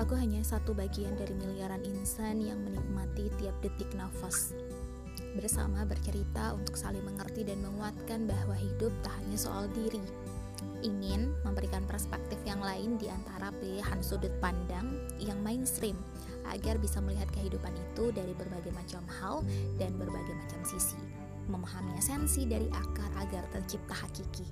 Aku hanya satu bagian dari miliaran insan yang menikmati tiap detik nafas. Bersama bercerita untuk saling mengerti dan menguatkan bahwa hidup tak hanya soal diri. Ingin memberikan perspektif yang lain di antara pilihan sudut pandang yang mainstream agar bisa melihat kehidupan itu dari berbagai macam hal dan berbagai macam sisi. Memahami esensi dari akar agar tercipta hakiki.